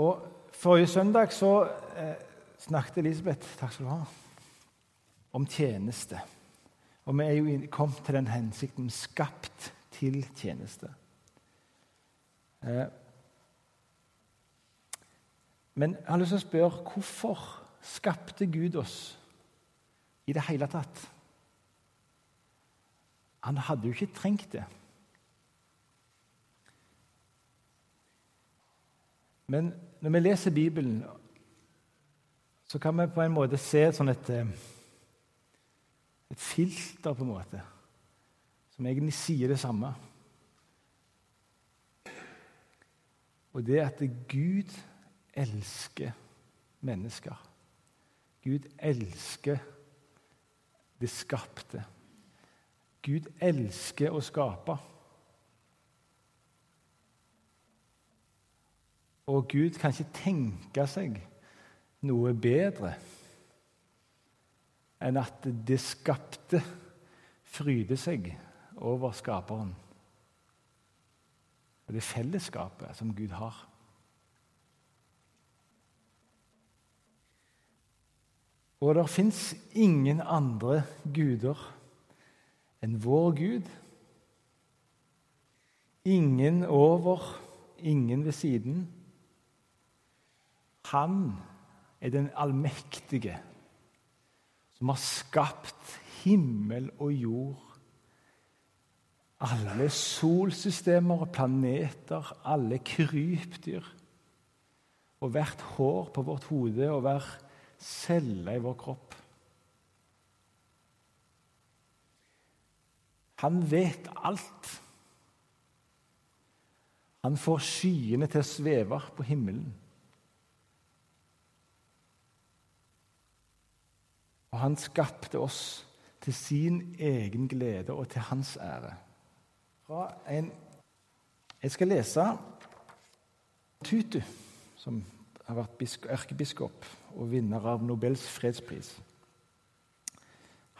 Og Forrige søndag så eh, snakket Elisabeth takk skal du ha, om tjeneste. Og vi er jo kommet til den hensikten skapt til tjeneste. Eh, men jeg har lyst til å spørre hvorfor skapte Gud oss i det hele tatt? Han hadde jo ikke trengt det. Men når vi leser Bibelen, så kan vi på en måte se sånn et, eh, et filter, på en måte, som egentlig sier det samme. Og det at Gud elsker mennesker. Gud elsker det skapte. Gud elsker å skape. Og Gud kan ikke tenke seg noe bedre enn at det skapte fryder seg over skaperen. Og det fellesskapet som Gud har. Og det fins ingen andre guder enn vår Gud. Ingen over, ingen ved siden. Han er den allmektige, som har skapt himmel og jord. Alle solsystemer og planeter, alle krypdyr. Og hvert hår på vårt hode og hver celle i vår kropp. Han vet alt. Han får skyene til å sveve på himmelen. Og han skapte oss til sin egen glede og til hans ære. Jeg skal lese Tutu, som har vært erkebiskop og vinner av Nobels fredspris.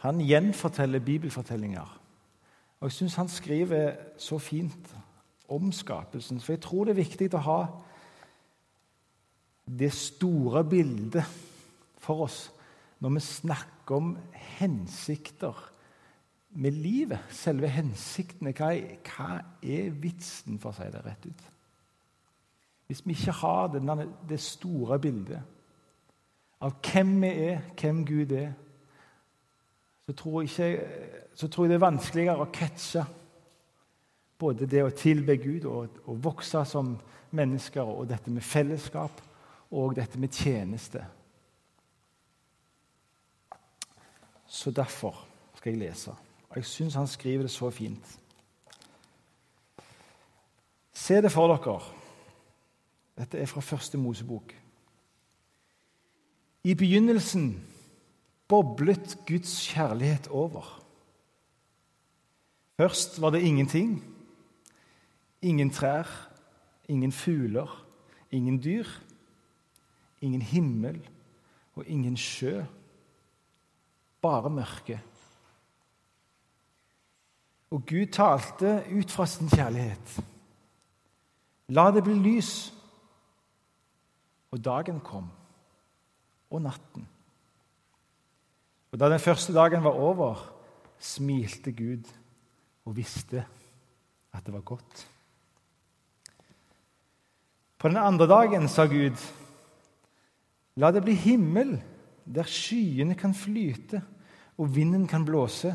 Han gjenforteller bibelfortellinger. Og Jeg syns han skriver så fint om skapelsen. For jeg tror det er viktig å ha det store bildet for oss når vi snakker om hensikter med livet, selve hensiktene, hva er, hva er vitsen, for å si det rett ut? Hvis vi ikke har denne, det store bildet av hvem vi er, hvem Gud er, så tror, jeg, så tror jeg det er vanskeligere å catche både det å tilbe Gud og å vokse som mennesker, og dette med fellesskap og dette med tjeneste. Så derfor skal jeg lese. Og jeg syns han skriver det så fint. Se det for dere. Dette er fra første Mosebok. I begynnelsen boblet Guds kjærlighet over. Først var det ingenting. Ingen trær, ingen fugler, ingen dyr. Ingen himmel og ingen sjø bare mørke. Og Gud talte ut fra sin kjærlighet. La det bli lys. Og dagen kom, og natten. Og Da den første dagen var over, smilte Gud og visste at det var godt. På den andre dagen sa Gud, la det bli himmel der skyene kan flyte og vinden kan blåse.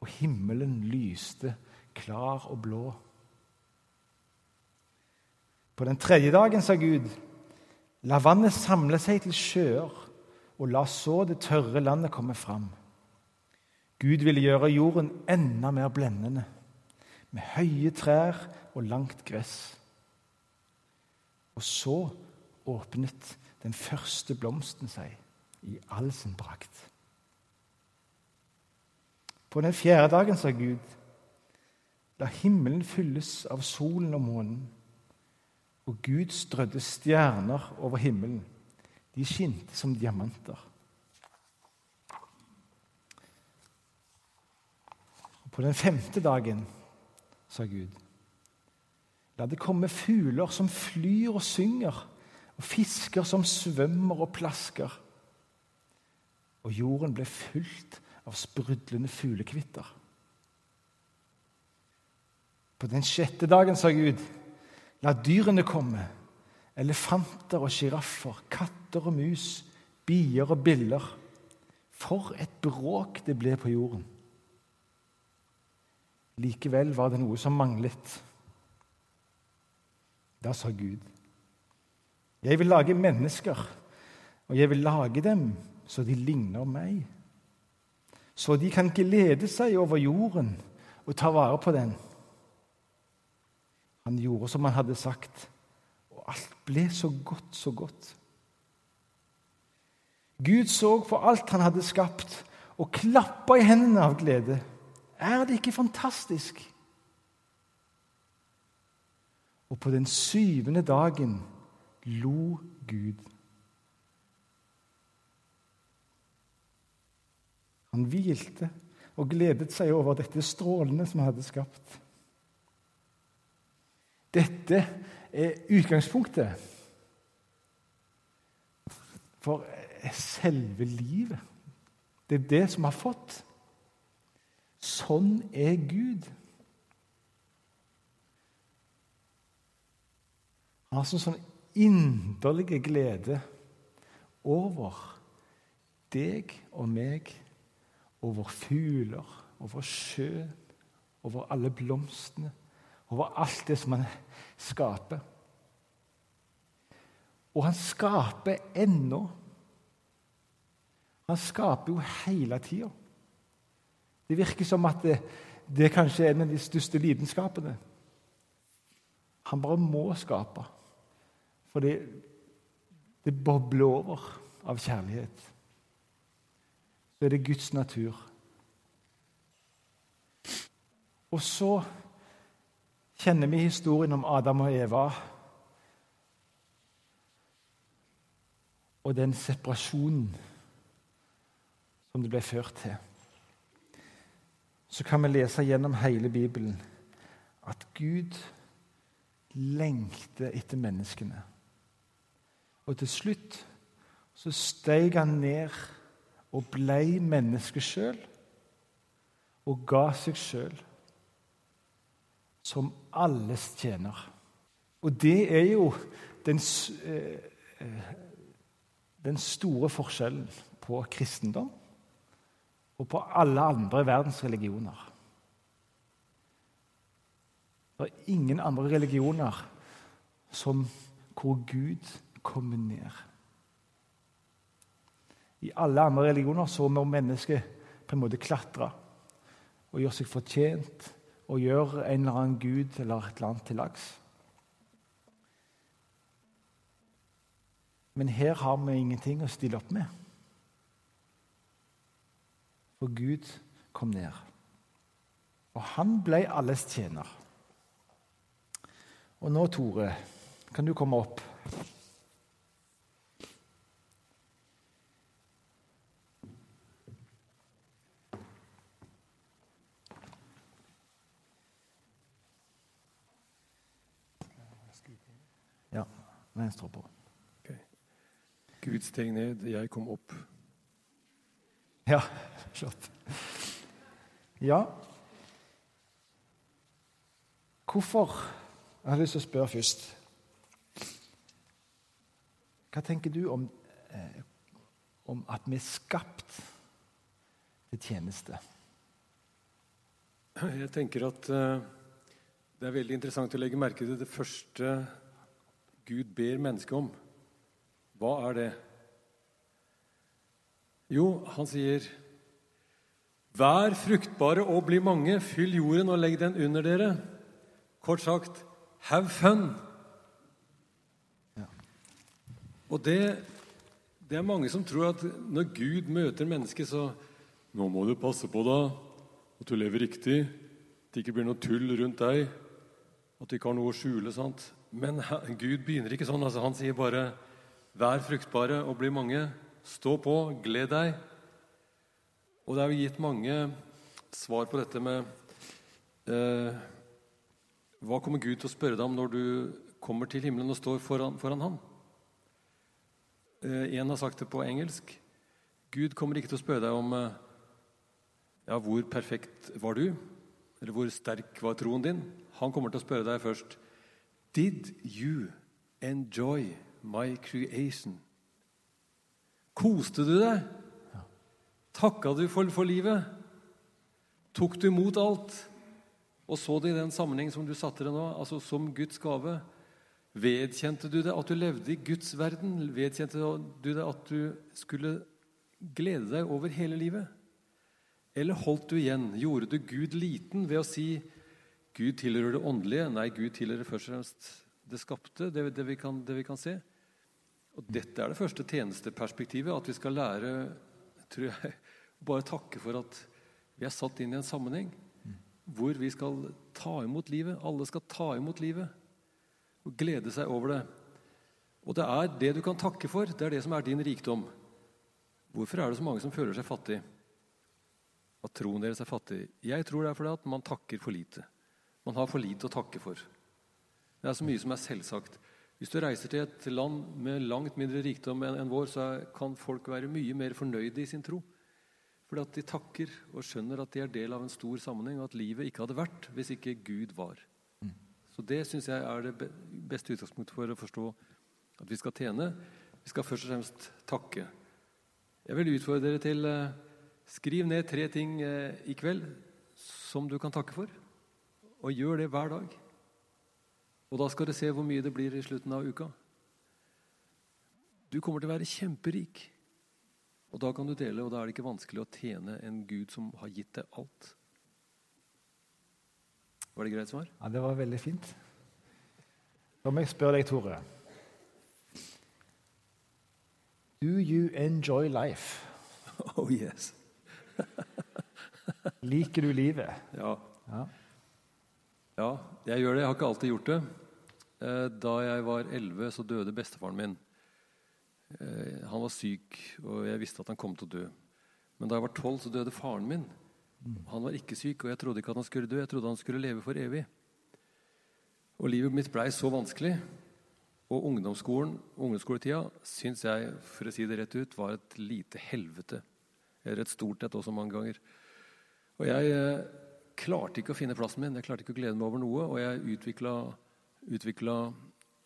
Og himmelen lyste klar og blå. På den tredje dagen sa Gud, la vannet samle seg til sjøer, og la så det tørre landet komme fram. Gud ville gjøre jorden enda mer blendende, med høye trær og langt gress. Og så åpnet den første blomsten seg i all sin prakt. På den fjerde dagen sa Gud, la himmelen fylles av solen og månen. Og Gud strødde stjerner over himmelen. De skinte som diamanter. Og på den femte dagen sa Gud, La det komme fugler som flyr og synger, og fisker som svømmer og plasker. Og jorden ble fylt av sprudlende fuglekvitter. På den sjette dagen, sa Gud, la dyrene komme. Elefanter og sjiraffer, katter og mus, bier og biller. For et bråk det ble på jorden. Likevel var det noe som manglet. Da sa Gud, 'Jeg vil lage mennesker, og jeg vil lage dem så de ligner meg.' 'Så de kan glede seg over jorden og ta vare på den.' Han gjorde som han hadde sagt, og alt ble så godt, så godt. Gud så på alt han hadde skapt, og klappa i hendene av glede. Er det ikke fantastisk? Og på den syvende dagen lo Gud. Han hvilte og gledet seg over dette strålende som han hadde skapt. Dette er utgangspunktet for selve livet. Det er det som har fått. Sånn er Gud. Har sånn, sånn inderlig glede over deg og meg, over fugler, over sjøen, over alle blomstene, over alt det som han skaper. Og han skaper ennå. Han skaper jo hele tida. Det virker som at det, det kanskje er en av de største lidenskapene. Han bare må skape. For det, det bobler over av kjærlighet. Så er det Guds natur. Og så kjenner vi historien om Adam og Eva og den separasjonen som det ble ført til så kan vi lese gjennom hele Bibelen at Gud lengter etter menneskene. Og til slutt så steg han ned og ble menneske sjøl og ga seg sjøl som alles tjener. Og det er jo den, eh, den store forskjellen på kristendom og på alle andre verdens religioner. Det er ingen andre religioner som hvor Gud kommer ned. I alle andre religioner så må mennesket på en måte klatre og gjøre seg fortjent og gjøre en eller annen gud eller et eller annet til lags. Men her har vi ingenting å stille opp med. For Gud kom ned. Og han ble alles tjener. Og nå, Tore, kan du komme opp? Ja, venstre på. Okay. Gud steg ned, jeg kom opp. Ja, flott. Ja Hvorfor Jeg har lyst til å spørre først. Hva tenker du om, eh, om at vi er skapt til tjeneste? Jeg tenker at eh, det er veldig interessant å legge merke til det første Gud ber mennesket om. Hva er det? Jo, han sier Vær fruktbare og bli mange, fyll jorden og legg den under dere. Kort sagt have fun. Ja. Og det, det, er mange som tror at når Gud møter mennesket, så Nå må du passe på deg, at du lever riktig, at det ikke blir noe tull rundt deg, at du ikke har noe å skjule. sant? Men Gud begynner ikke sånn. altså Han sier bare Vær fruktbare og bli mange. Stå på, gled deg. Og det er jo gitt mange svar på dette med eh, Hva kommer Gud til å spørre deg om når du kommer til himmelen og står foran, foran ham? Eh, en har sagt det på engelsk. Gud kommer ikke til å spørre deg om eh, ja, hvor perfekt var du, eller hvor sterk var troen din. Han kommer til å spørre deg først Did you enjoy my creation? Koste du deg? Takka du for, for livet? Tok du imot alt? Og så det i den sammenheng som du satte det nå, altså som Guds gave? Vedkjente du det at du levde i Guds verden? Vedkjente du det at du skulle glede deg over hele livet? Eller holdt du igjen? Gjorde du Gud liten ved å si Gud tilhører det åndelige? Nei, Gud tilhører først og fremst det skapte, det, det, vi kan, det vi kan se. Og Dette er det første tjenesteperspektivet, at vi skal lære tror jeg, bare takke for at vi er satt inn i en sammenheng hvor vi skal ta imot livet. Alle skal ta imot livet og glede seg over det. Og det er det du kan takke for, det er det som er din rikdom. Hvorfor er det så mange som føler seg fattig? At troen deres er fattig? Jeg tror det er fordi at man takker for lite. Man har for lite å takke for. Det er så mye som er selvsagt. Hvis du reiser til et land med langt mindre rikdom enn vår, så kan folk være mye mer fornøyde i sin tro. Fordi at de takker og skjønner at de er del av en stor sammenheng, og at livet ikke hadde vært hvis ikke Gud var. Så Det syns jeg er det beste utgangspunktet for å forstå at vi skal tjene. Vi skal først og fremst takke. Jeg vil utfordre dere til eh, skriv ned tre ting eh, i kveld som du kan takke for, og gjør det hver dag. Og da skal du se hvor mye det blir i slutten av uka. Du kommer til å være kjemperik. Og da kan du dele, og da er det ikke vanskelig å tjene en Gud som har gitt deg alt. Var det greit svar? Ja, Det var veldig fint. Da må jeg spørre deg, Tore. Do you enjoy life? Oh yes. Liker du livet? Ja. Ja. Ja, jeg gjør det. Jeg har ikke alltid gjort det. Eh, Da jeg var 11, så døde bestefaren min. Eh, Han var syk, og jeg visste at han kom til å dø. Men da jeg var 12, så døde faren min. Han var ikke syk, og jeg trodde ikke at han skulle dø. Jeg trodde han skulle leve for evig. Og livet mitt blei så vanskelig. Og ungdomsskolen, ungdomsskoletida syns jeg, for å si det rett ut, var et lite helvete. Eller et stort et også mange ganger. Og jeg eh, klarte ikke å finne plassen min. Jeg klarte ikke å glede meg over noe. Og jeg utvikla Utvikla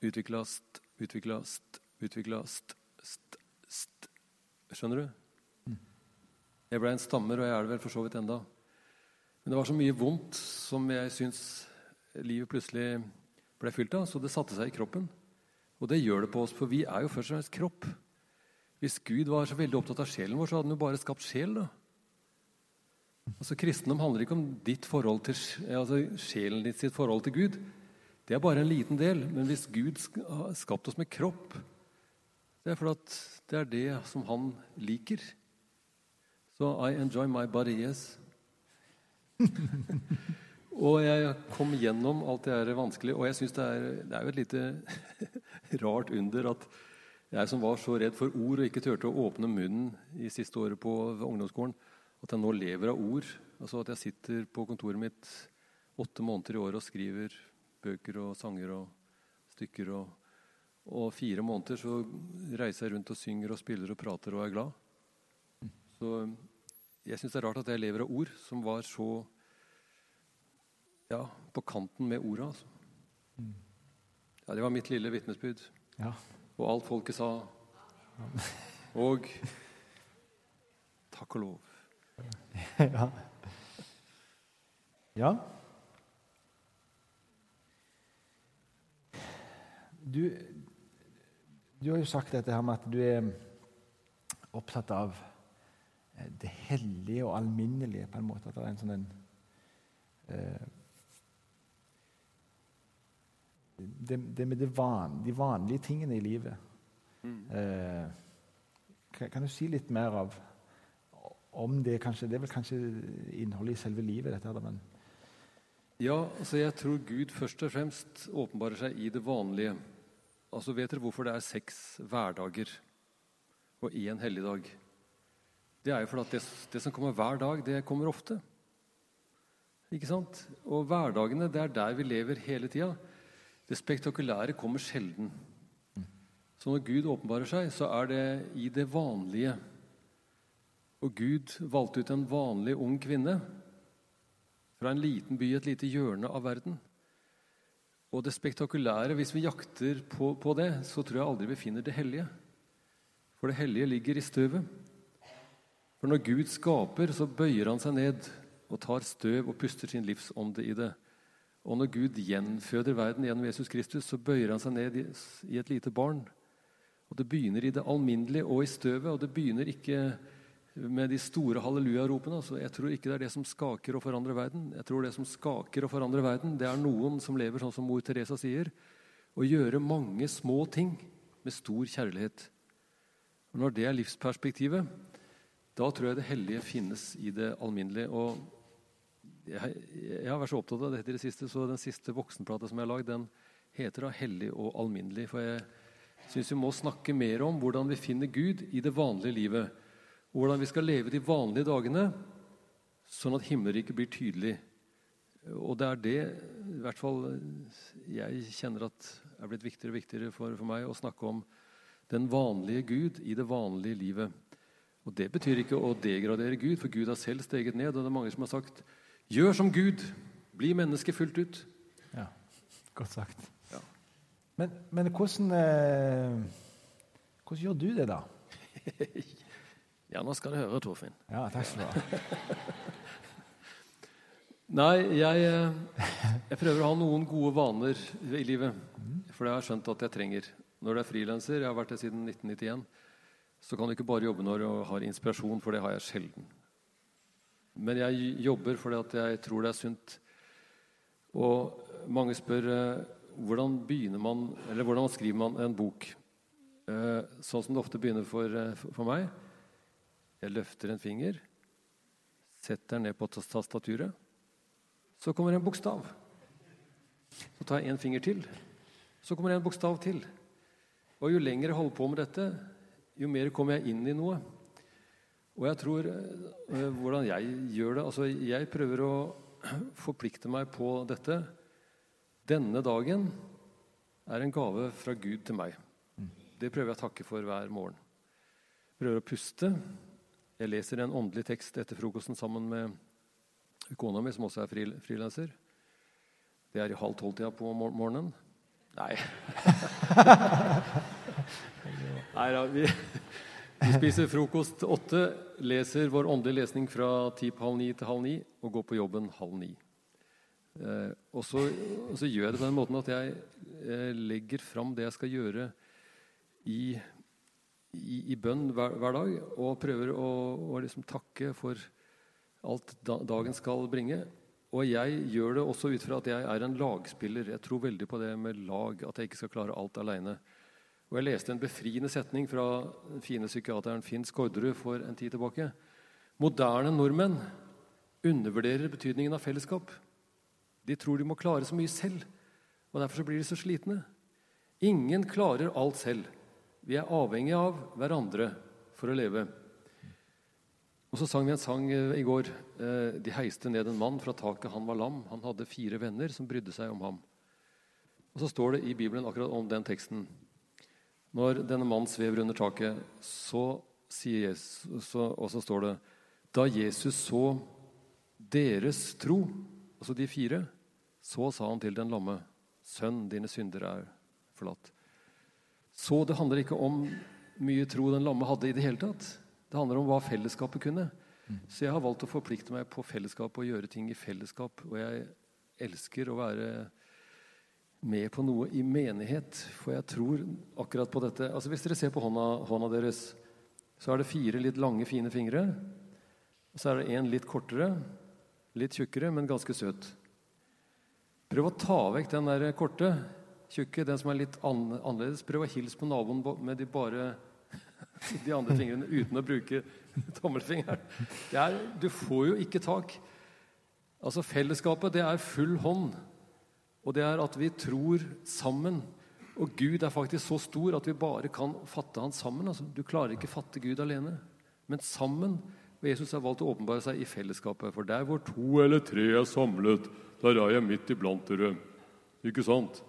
Utvikla st, utvikla st, utvikla st, st, st. Skjønner du? Jeg ble en stammer, og jeg er det vel for så vidt enda. Men det var så mye vondt som jeg syns livet plutselig ble fylt av, så det satte seg i kroppen. Og det gjør det på oss, for vi er jo først og fremst kropp. Hvis Gud var så veldig opptatt av sjelen vår, så hadde han jo bare skapt sjel. da. Altså Kristendom handler ikke om ditt forhold til, altså sjelen ditt sitt forhold til Gud. Det er bare en liten del. Men hvis Gud har skapt oss med kropp, det er fordi at det er det som han liker. Så I enjoy my body, yes. og jeg kom gjennom alt det her vanskelig, og jeg syns det, det, er jo et lite rart under at jeg som var så redd for ord og ikke turte å åpne munnen i siste året på ungdomsskolen, at jeg nå lever av ord. Altså at jeg sitter på kontoret mitt åtte måneder i året og skriver bøker og sanger og stykker. Og, og fire måneder så reiser jeg rundt og synger og spiller og prater og er glad. Så jeg syns det er rart at jeg lever av ord som var så ja, på kanten med orda. Altså. Ja, det var mitt lille vitnesbyrd. Ja. Og alt folket sa. Og takk og lov. Ja. ja. Du, du har jo sagt dette her med at du er opptatt av eh, det hellige og alminnelige, på en måte. At det er en sånn en eh, det, det, med det van, de vanlige tingene i livet. Eh, kan, kan, du si litt mer av om det? kanskje, Det er vel kanskje innholdet i selve livet? dette her, men... Ja, altså jeg tror Gud først og fremst åpenbarer seg i det vanlige. Altså Vet dere hvorfor det er seks hverdager og én helligdag? Det er jo fordi at det, det, som kommer hver dag, det kommer ofte. Ikke sant? Og hverdagene, det er der vi lever hele tida. Det spektakulære kommer sjelden. Så når Gud åpenbarer seg, så er det i det vanlige. Og Gud valgte ut en vanlig ung kvinne fra en liten by i et lite hjørne av verden. Og det spektakulære, hvis vi jakter på, på, det, så tror jeg aldri vi finner det hellige. For det hellige ligger i støvet. For når Gud skaper, så bøyer han seg ned og tar støv og puster sin livsånde i det. Og når Gud gjenføder verden gjennom Jesus Kristus, så bøyer han seg ned i, i et lite barn. Og Det begynner i det alminnelige og i støvet, og det begynner ikke med de store hallelujaropene. Altså, jeg tror ikke det er det som skaker og forandrer verden. Jeg tror det som skaker og forandrer verden, det er noen som lever sånn som mor Teresa sier, å gjøre mange små ting med stor kjærlighet. Og Når det er livsperspektivet, da tror jeg det hellige finnes i det alminnelige. Og jeg, jeg, har vært så opptatt av dette i det siste, så den siste voksenplata som jeg har lagd, den heter da 'Hellig og alminnelig'. For jeg syns vi må snakke mer om hvordan vi finner Gud i det vanlige livet hvordan vi skal leve de vanlige dagene, sånn at himmelriket blir tydelig. Og det er det i hvert fall jeg kjenner at er blitt viktigere og viktigere for, for meg å snakke om den vanlige Gud i det vanlige livet. Og Det betyr ikke å degradere Gud, for Gud har selv steget ned. Og det er mange som har sagt 'gjør som Gud', bli menneske fullt ut. Ja, Godt sagt. Ja. Men, men hvordan, eh, hvordan gjør du det, da? Ja, nå skal du høre, Torfinn. Ja, takk skal du ha. Nei, jeg, eh, jeg, prøver å ha noen gode vaner i livet. For det har jeg skjønt at jeg trenger. Når du er frilanser, jeg har vært det siden 1991, så kan du ikke bare jobbe når du har inspirasjon, for det har jeg sjelden. Men jeg jobber fordi at jeg tror det er sunt. Og mange spør eh, hvordan begynner man, eller hvordan skriver man en bok. Eh, sånn som det ofte begynner for, for meg. Jeg løfter en finger, setter den ned på tastaturet. Så kommer en bokstav. Så tar jeg en finger til. Så kommer en bokstav til. Og jo lenger jeg holder på med dette, jo mer kommer jeg inn i noe. Og jeg tror øh, Hvordan jeg gjør det altså Jeg prøver å forplikte meg på dette. Denne dagen er en gave fra Gud til meg. Det prøver jeg å takke for hver morgen. Prøver å puste. Jeg leser en åndelig tekst etter frokosten sammen med kona mi, som også er frilanser. Det er i halv tolv-tida på morgenen. Nei. Nei da, vi, vi, spiser frokost åtte, leser vår åndelige lesning fra ti på halv ni til halv ni og går på jobben halv ni. Eh, og, så, og, så, gjør jeg det på den måten at jeg eh, legger fram det jeg skal gjøre i i, i bønn hver, hver, dag og prøver å, å liksom takke for alt da, dagen skal bringe. Og jeg gjør det også ut fra at jeg er en lagspiller. Jeg tror veldig på det med lag, at jeg ikke skal klare alt aleine. Og jeg leste en befriende setning fra den fine psykiateren Finn Skårderud for en tid tilbake. Moderne nordmenn undervurderer betydningen av fellesskap. De tror de må klare så mye selv, og derfor blir de så slitne. Ingen klarer alt selv. Vi er avhengig av hverandre for å leve. Og Så sang vi en sang eh, i går. Eh, de heiste ned en mann fra taket. Han var lam. Han hadde fire venner som brydde seg om ham. Og Så står det i Bibelen akkurat om den teksten. Når denne mannen svever under taket, så sier Jesus, og så står det Da Jesus så deres tro, altså de fire, så sa han til den lamme, Sønn, dine synder er forlatt. Så det handler ikke om mye tro den lamme hadde i det hele tatt. Det handler om hva fellesskapet kunne. Så jeg har valgt å forplikte meg på fellesskap og gjøre ting i fellesskap. Og jeg elsker å være med på noe i menighet, for jeg tror akkurat på dette. Altså Hvis dere ser på hånda, hånda deres, så er det fire litt lange, fine fingre. Og så er det en litt kortere, litt tjukkere, men ganske søt. Prøv å ta vekk den der korte tjukke, den som er litt annerledes. Prøv å hilse på naboen med de bare de andre fingrene uten å bruke tommelfingeren. Er, du får jo ikke tak. Altså Fellesskapet, det er full hånd. Og det er at vi tror sammen. Og Gud er faktisk så stor at vi bare kan fatte Han sammen. Altså, du klarer ikke fatte Gud alene. Men sammen Og Jesus har valgt å åpenbare seg i fellesskapet. For der hvor to eller tre er samlet, der er jeg midt iblant dere. Ikke sant?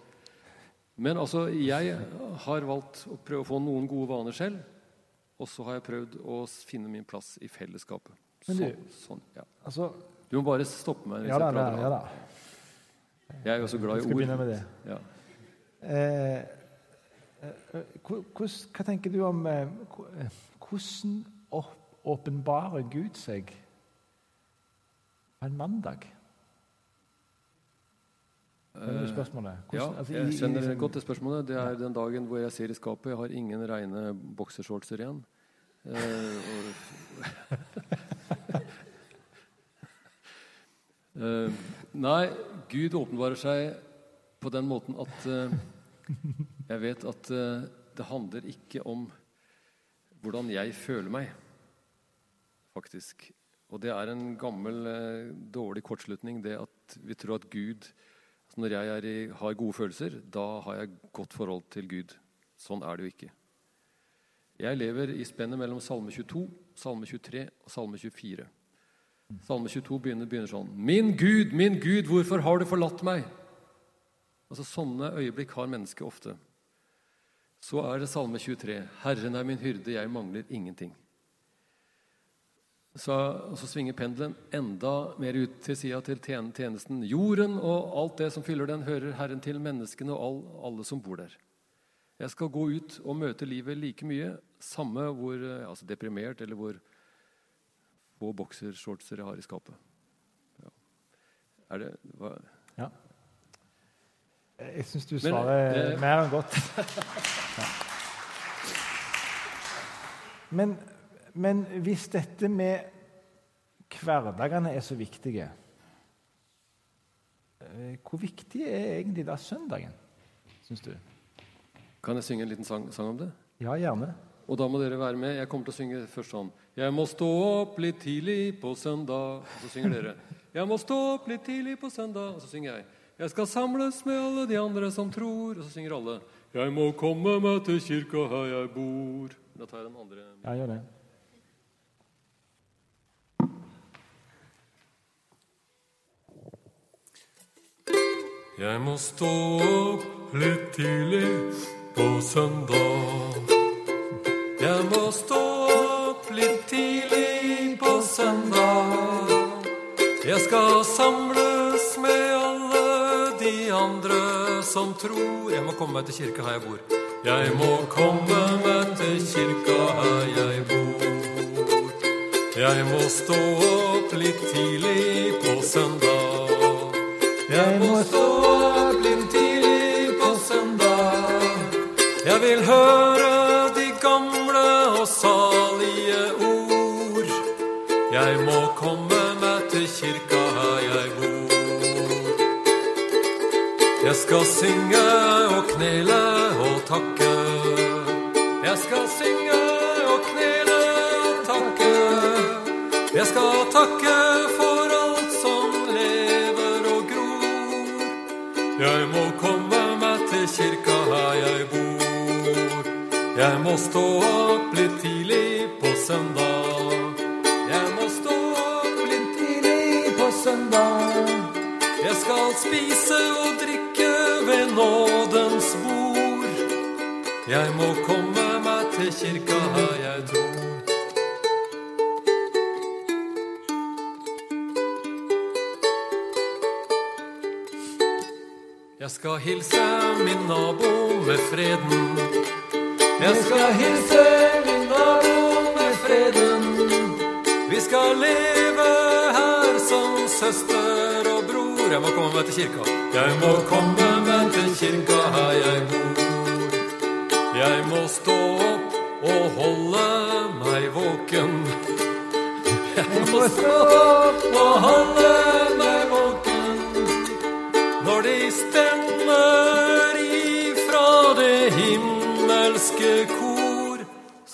Men altså, jeg har valgt å prøve å få noen gode vaner selv. Og så har jeg prøvd å finne min plass i fellesskapet. Du- Sånn, sånn, ja. Altså, Du må bare stoppe meg. hvis ja da, jeg prater. ja da. Jeg er jo så glad i skal begynne med det. Ja. Eh, hos, hva tenker du om eh, eh, Hvordan åp- åpenbarer Gud seg på en mandag? Skjønner du? Ja, altså, jeg liksom- godt det spørsmålet. Det er den dagen hvor jeg ser i skapet. Jeg har ingen reine boksershortser igjen. Eh, eh, nei, Gud åpenbarer seg på den måten at eh, jeg vet at eh, det handler ikke om hvordan jeg føler meg, faktisk. Og det er en gammel, eh, dårlig kortslutning, det at vi tror at Gud altså Når jeg i, har gode følelser, da har jeg godt forhold til Gud. Sånn er det jo ikke. Jeg lever i spennet mellom Salme 22, Salme 23 og Salme 24. Salme 22 begynner, begynner sånn Min Gud, min Gud, hvorfor har du forlatt meg? Altså Sånne øyeblikk har mennesket ofte. Så er det Salme 23. Herren er min hyrde, jeg mangler ingenting. Så, så svinger pendelen enda mer ut til sida til tjenesten. Jorden og alt det som fyller den, hører Herren til, menneskene og all, alle som bor der. Jeg skal gå ut og møte livet like mye, samme hvor eh, altså deprimert eller hvor få boksershortser jeg har i skapet. Ja. Er det hva? Ja. Jeg syns du Men, svarer det... mer enn godt. Ja. Men, men hvis dette med hverdagene er så viktige, eh, hvor viktig er egentlig da søndagen, syns du? Kan jeg synge en liten sang, sang om det? Ja, gjerne. Og da må dere være med. Jeg kommer til å synge først sånn. Jeg må stå opp litt tidlig på søndag. Og så synger dere. Jeg må stå opp litt tidlig på søndag. Og så synger jeg. Jeg skal samles med alle de andre som tror. Og så synger alle. Jeg må komme meg til kirka her jeg bor. Da tar jeg den andre. Ja, gjør det. Jeg må stå opp litt tidlig på søndag. Jeg må stå opp litt tidlig på søndag. Jeg skal samles med alle de andre som tror Jeg må komme meg til kirka her jeg bor. Jeg må komme meg til kirka her jeg bor. Jeg må stå opp litt tidlig på søndag. Jeg må stå opp litt tidlig på søndag. Jeg vil høre de gamle og salige ord. Jeg må komme meg til kirka her jeg bor. Jeg skal synge og knele og takke. Jeg skal synge og knele og takke. Jeg skal takke Jeg må stå opp litt tidlig på søndag. Jeg må stå opp litt tidlig på søndag. Jeg skal spise og drikke ved nådens bord. Jeg må komme meg til kirka her jeg tror. Jeg skal hilse min nabo med freden. Jeg skal hilse min nabo med freden. Vi skal leve her som søster og bror. Jeg må komme meg til kirka. Jeg må komme meg til kirka her jeg bor. Jeg må stå opp og holde meg våken. Jeg må stå opp og holde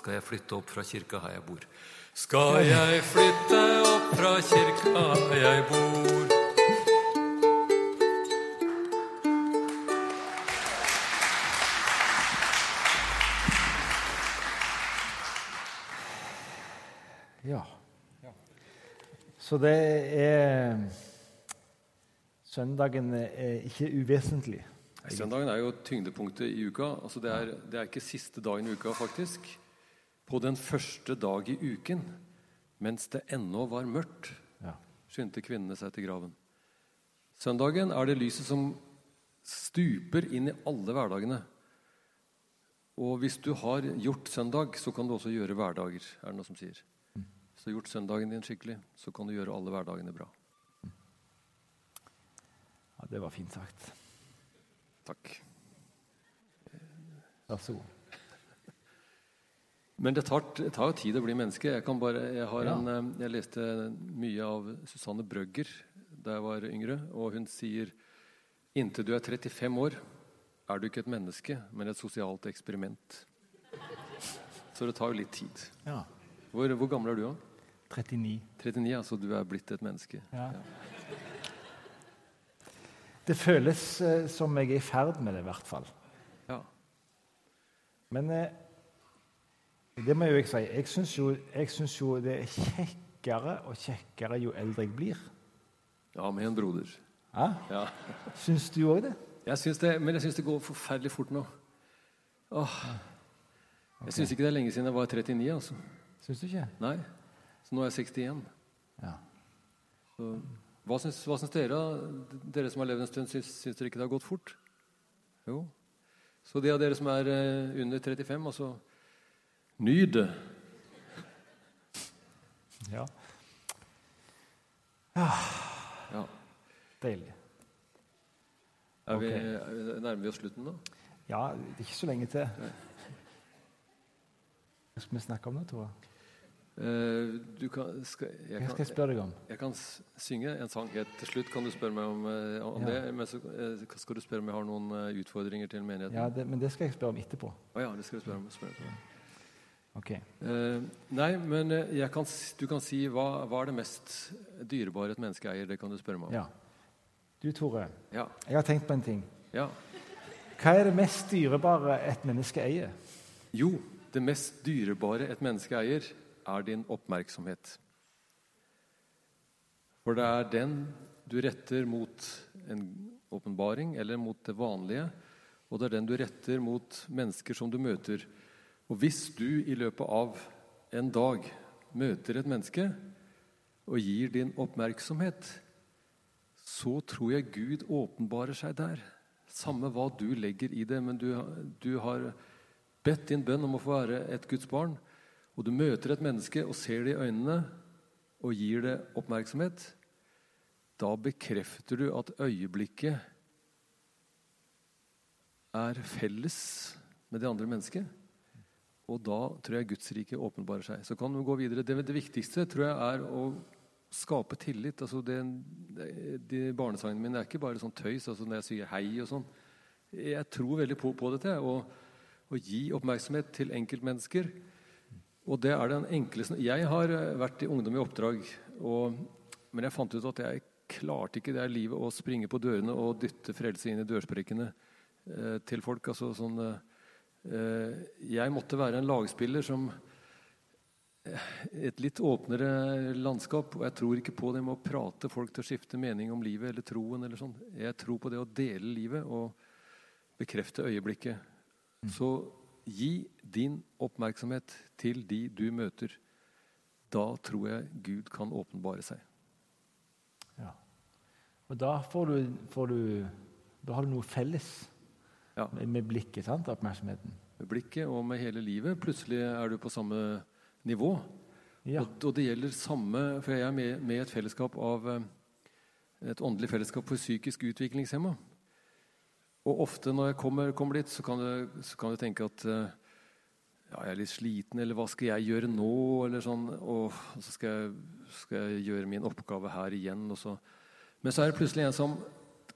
Skal jeg flytte opp fra kirka her jeg bor? Skal jeg flytte opp fra kirka her jeg bor? Ja. Så det er Søndagen er ikke uvesentlig. Søndagen er jo tyngdepunktet i uka. Altså det, er, det er ikke siste dagen i uka, faktisk. På den første dag i uken, mens det ennå var mørkt, Ja. skyndte kvinnene seg til graven. Søndagen er det lyset som stuper inn i alle hverdagene. Og hvis du har gjort søndag, så kan du også gjøre hverdager, er det noe som sier. Hvis du har gjort søndagen din skikkelig, så kan du gjøre alle hverdagene bra. ja, Det var fint sagt. Takk. Vær så god. Men det tar, det tar jo tid å bli menneske. Jeg, kan bare, jeg, har Ja. en, eh, jeg leste mye av Susanne Brøgger da jeg var yngre, og hun sier inntil du er 35 år, er du ikke et menneske, men et sosialt eksperiment. Så det tar jo litt tid. Ja. Hvor, hvor gammel er du, da? 39. 39, altså du er blitt et menneske. Ja. Det føles eh, som jeg er i ferd med det, i hvert fall. Ja. Men eh, det må jo jeg si. Jeg syns jo, jo det er kjekkere og kjekkere jo eldre jeg blir. ja, med en broder. Ja? Ja. Syns du òg det? Jeg syns det, men jeg syns det går forferdelig fort nå. Åh. Jeg syns ikke det er lenge siden jeg var 39. altså. Syns du ikke? Nei. Så nå er jeg 61. Ja. Så, hva syns, hva syns dere? Dere som har levd en stund, syns, syns dere ikke det har gått fort? Jo. Så de av dere som er eh, under 35, altså Nyt det. ja. Ja. Deilig. Er vi, Ok. er- nærmer vi oss slutten nå? Ja, det er ikke så lenge til. Hva skal vi snakke om nå, Tore? Uh, du kan, skal, jeg, Hva skal jeg spørre deg om? jeg kan synge en sang helt til slutt. Kan du spørre meg om, eh, om Ja. det? Men så eh, skal du spørre om jeg har noen utfordringer til menigheten? Ja, det, Men det skal jeg spørre om etterpå. Oh, ja, det skal du spørre om. Spørre om. Ok. Eh, nei, men eh, kan, du kan si hva, hva er det mest dyrebare et menneske eier? Det kan du spørre meg om. Ja. Du, Tore. Ja. Jeg har tenkt på en ting. ja. Hva er det mest dyrebare et menneske eier? Jo, det mest dyrebare et menneske eier, er din oppmerksomhet. For det er den du retter mot en åpenbaring eller mot det vanlige, og det er den du retter mot mennesker som du møter. Og hvis du i løpet av en dag møter et menneske og gir din oppmerksomhet, så tror jeg Gud åpenbarer seg der. Samme hva du legger i det, men du, du har bedt din bønn om å få være et Guds barn, og du møter et menneske og ser det i øynene og gir det oppmerksomhet, da bekrefter du at øyeblikket er felles med det andre mennesket. Og da tror jeg Guds rike åpenbarer seg. Så kan du gå videre. Det, det viktigste tror jeg er å skape tillit. Altså det, de Barnesangene mine er ikke bare sånn tøys altså når jeg sier hei og sånn. Jeg tror veldig på, på dette. Å, gi oppmerksomhet til enkeltmennesker. Og det er den enkleste Jeg har eh, vært i Ungdom i oppdrag, og, men jeg fant ut at jeg klarte ikke det her livet å springe på dørene og dytte frelse inn i dørsprekkene eh, til folk. Altså sånn eh, Jeg måtte være en lagspiller som eh, et litt åpnere landskap. Og jeg tror ikke på det med å prate folk til å skifte mening om livet eller troen. eller sånn. Jeg tror på det å dele livet og bekrefte øyeblikket. Så gi din oppmerksomhet til de du møter. Da tror jeg Gud kan åpenbare seg. Ja. Og da får du, får du Da har du noe felles Ja. med, med blikket, sant? Oppmerksomheten. Med blikket og med hele livet. Plutselig er du på samme nivå. Ja. Og, og det gjelder samme For jeg er med, med et fellesskap av eh, et åndelig fellesskap for psykisk utviklingshemma. Og ofte når jeg kommer, kommer dit, så kan, du, så kan du tenke at eh, ja, jeg er litt sliten, eller hva skal jeg gjøre nå? Eller sånn, og, så skal jeg, skal jeg gjøre min oppgave her igjen. Og så. Men så er det plutselig en som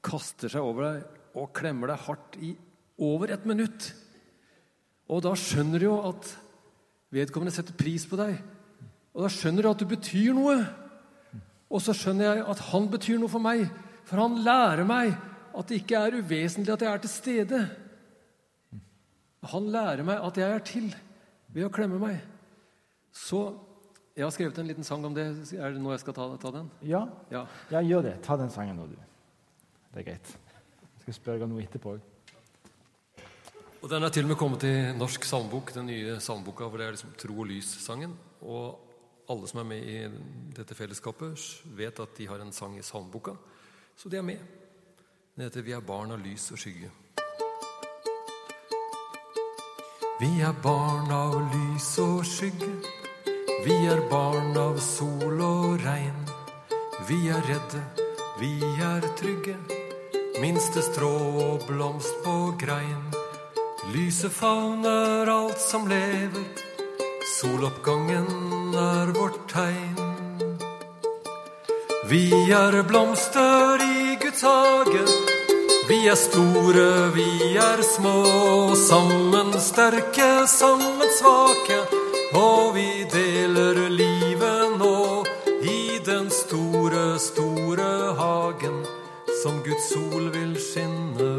kaster seg over deg og klemmer deg hardt i over et minutt. Og da skjønner du jo at vedkommende setter pris på deg. Og da skjønner du at du betyr noe. Og så skjønner jeg at han betyr noe for meg. For han lærer meg at det ikke er uvesentlig at jeg er til stede. Han lærer meg at jeg er til ved å klemme meg. Så Jeg har skrevet en liten sang om det. Er det nå jeg skal ta, ta den? Ja, Ja. ja, gjør det. Ta den sangen nå, du. Det er greit. Jeg skal spørre deg om noe etterpå òg. Og Den er til og med kommet i Norsk salmebok, den nye salmeboka, hvor det er liksom Tro og lys-sangen. Og alle som er med i dette fellesskapet, vet at de har en sang i salmeboka. Så de er med. Den heter 'Vi er barn av lys og skygge'. Vi er barn av lys og skygge. Vi er barn av sol og regn. Vi er redde, vi er trygge. Minste strå og blomst på grein. Lyset favner alt som lever. Soloppgangen er vårt tegn. Vi er blomster i Guds hage. Vi er store, vi er små. Sammen sterke, sammen svake. Og vi deler livet nå i den store, store hagen som Guds sol vil skinne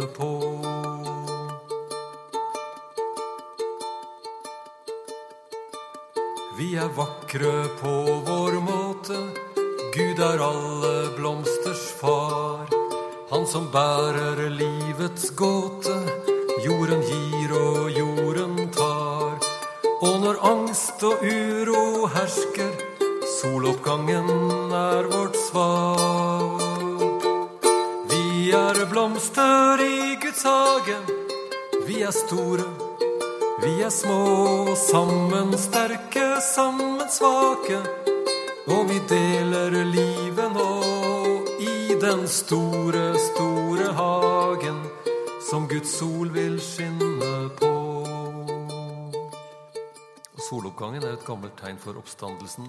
Vi er vakre på vår måte. Gud er alle blomsters far. Han som bærer livets gåte. Jorden gir og jorden tar. Og når angst og uro hersker, soloppgangen er vårt svar. Vi er blomster i Guds hage. Vi er store. Vi er små, sammen sterke, sammen svake. Og vi deler livet nå i den store, store hagen som Guds sol vil skinne på. Og Soloppgangen er et gammelt tegn for oppstandelsen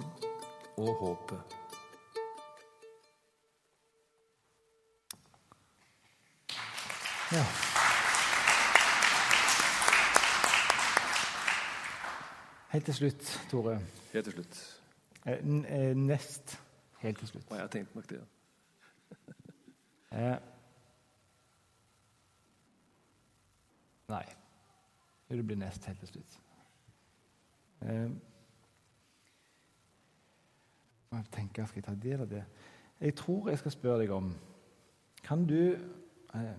og håpet. Ja. Helt til slutt, Tore. Helt til slutt. Eh, eh, Nest helt til slutt. Å, jeg tenkte nok det. Ja. Nei. Det blir nest helt til slutt. Eh. Jeg tenker, Skal jeg ta del av det? Jeg tror jeg skal spørre deg om Kan du eh,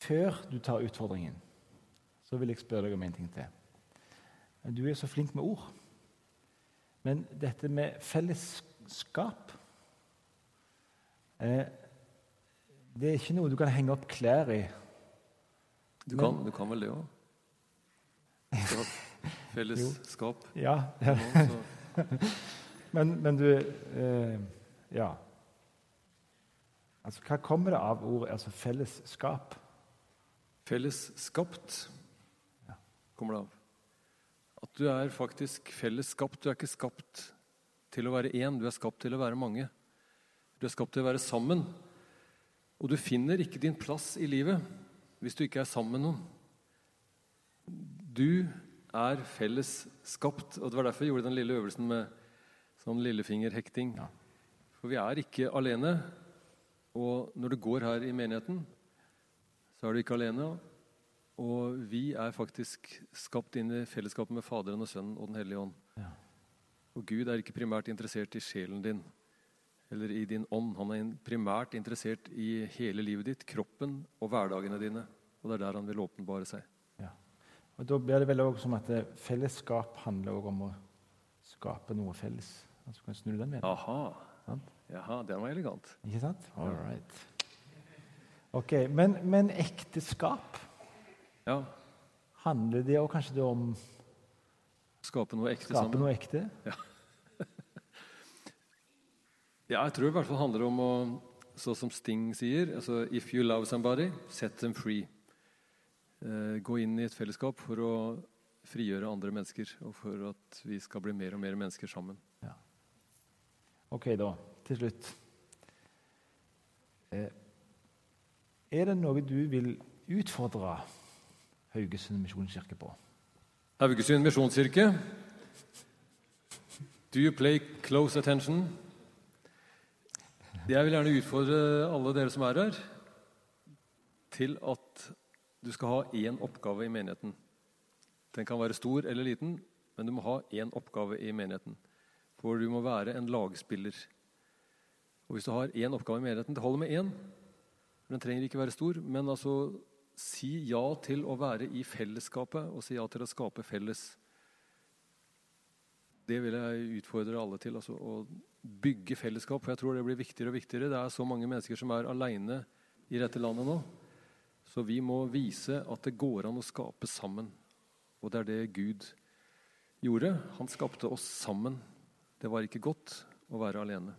Før du tar utfordringen, så vil jeg spørre deg om en ting til. Du er så flink med ord. Men dette med fellesskap eh, Det er ikke noe du kan henge opp klær i. Du kan, du kan vel det òg? Fellesskap. Ja, men, men du eh, Ja. Altså, Hva kommer det av ordet altså fellesskap? Fellesskapt kommer det av. At du er faktisk fellesskapt. Du er ikke skapt til å være én, du er skapt til å være mange. Du er skapt til å være sammen. Og du finner ikke din plass i livet hvis du ikke er sammen med noen. Du er fellesskapt. Og det var derfor jeg gjorde den lille øvelsen med sånn lillefingerhekting. For vi er ikke alene. Og når du går her i menigheten, så er du ikke alene. Og vi er faktisk skapt inn i fellesskapet med Faderen og Sønnen og Den hellige ånd. Ja. Og Gud er ikke primært interessert i sjelen din eller i din ånd. Han er primært interessert i hele livet ditt, kroppen og hverdagene dine. Og det er der han vil åpenbare seg. Ja. Og Da blir det vel også som at eh, fellesskap handler om å skape noe felles. Altså, kan snu den med? Aha. Jaha, den var elegant. Ikke sant? All right. Ok, Men, men ekteskap, Ja. handler det også kanskje det om Skape noe ekte skape sammen. noe ekte? Ja, ja, jeg tror i hvert fall handler om å, så som Sting sier altså, If you love somebody, set them free. Eh, gå inn i et fellesskap for å frigjøre andre mennesker, og for at vi skal bli mer og mer mennesker sammen. Ok, da. Til slutt. Eh, er det noe du vil utfordre Haugesund misjonskirke på? Haugesund misjonskirke. Do you play close attention? Jeg vil gjerne utfordre alle dere som er her, til at du skal ha én oppgave i menigheten. Den kan være stor eller liten, Men du må ha én oppgave i menigheten. For du må være en lagspiller. Og hvis du har én oppgave i menigheten, det holder med én. Den trenger ikke være stor, men altså si ja til å være i fellesskapet og si ja til å skape felles. Det vil jeg utfordre alle til. Altså, å bygge fellesskap. For jeg tror det blir viktigere og viktigere. Det er så mange mennesker som er aleine i dette landet nå. Så vi må vise at det går an å skape sammen. Og det er det Gud gjorde. Han skapte oss sammen. Det var ikke godt å være alene.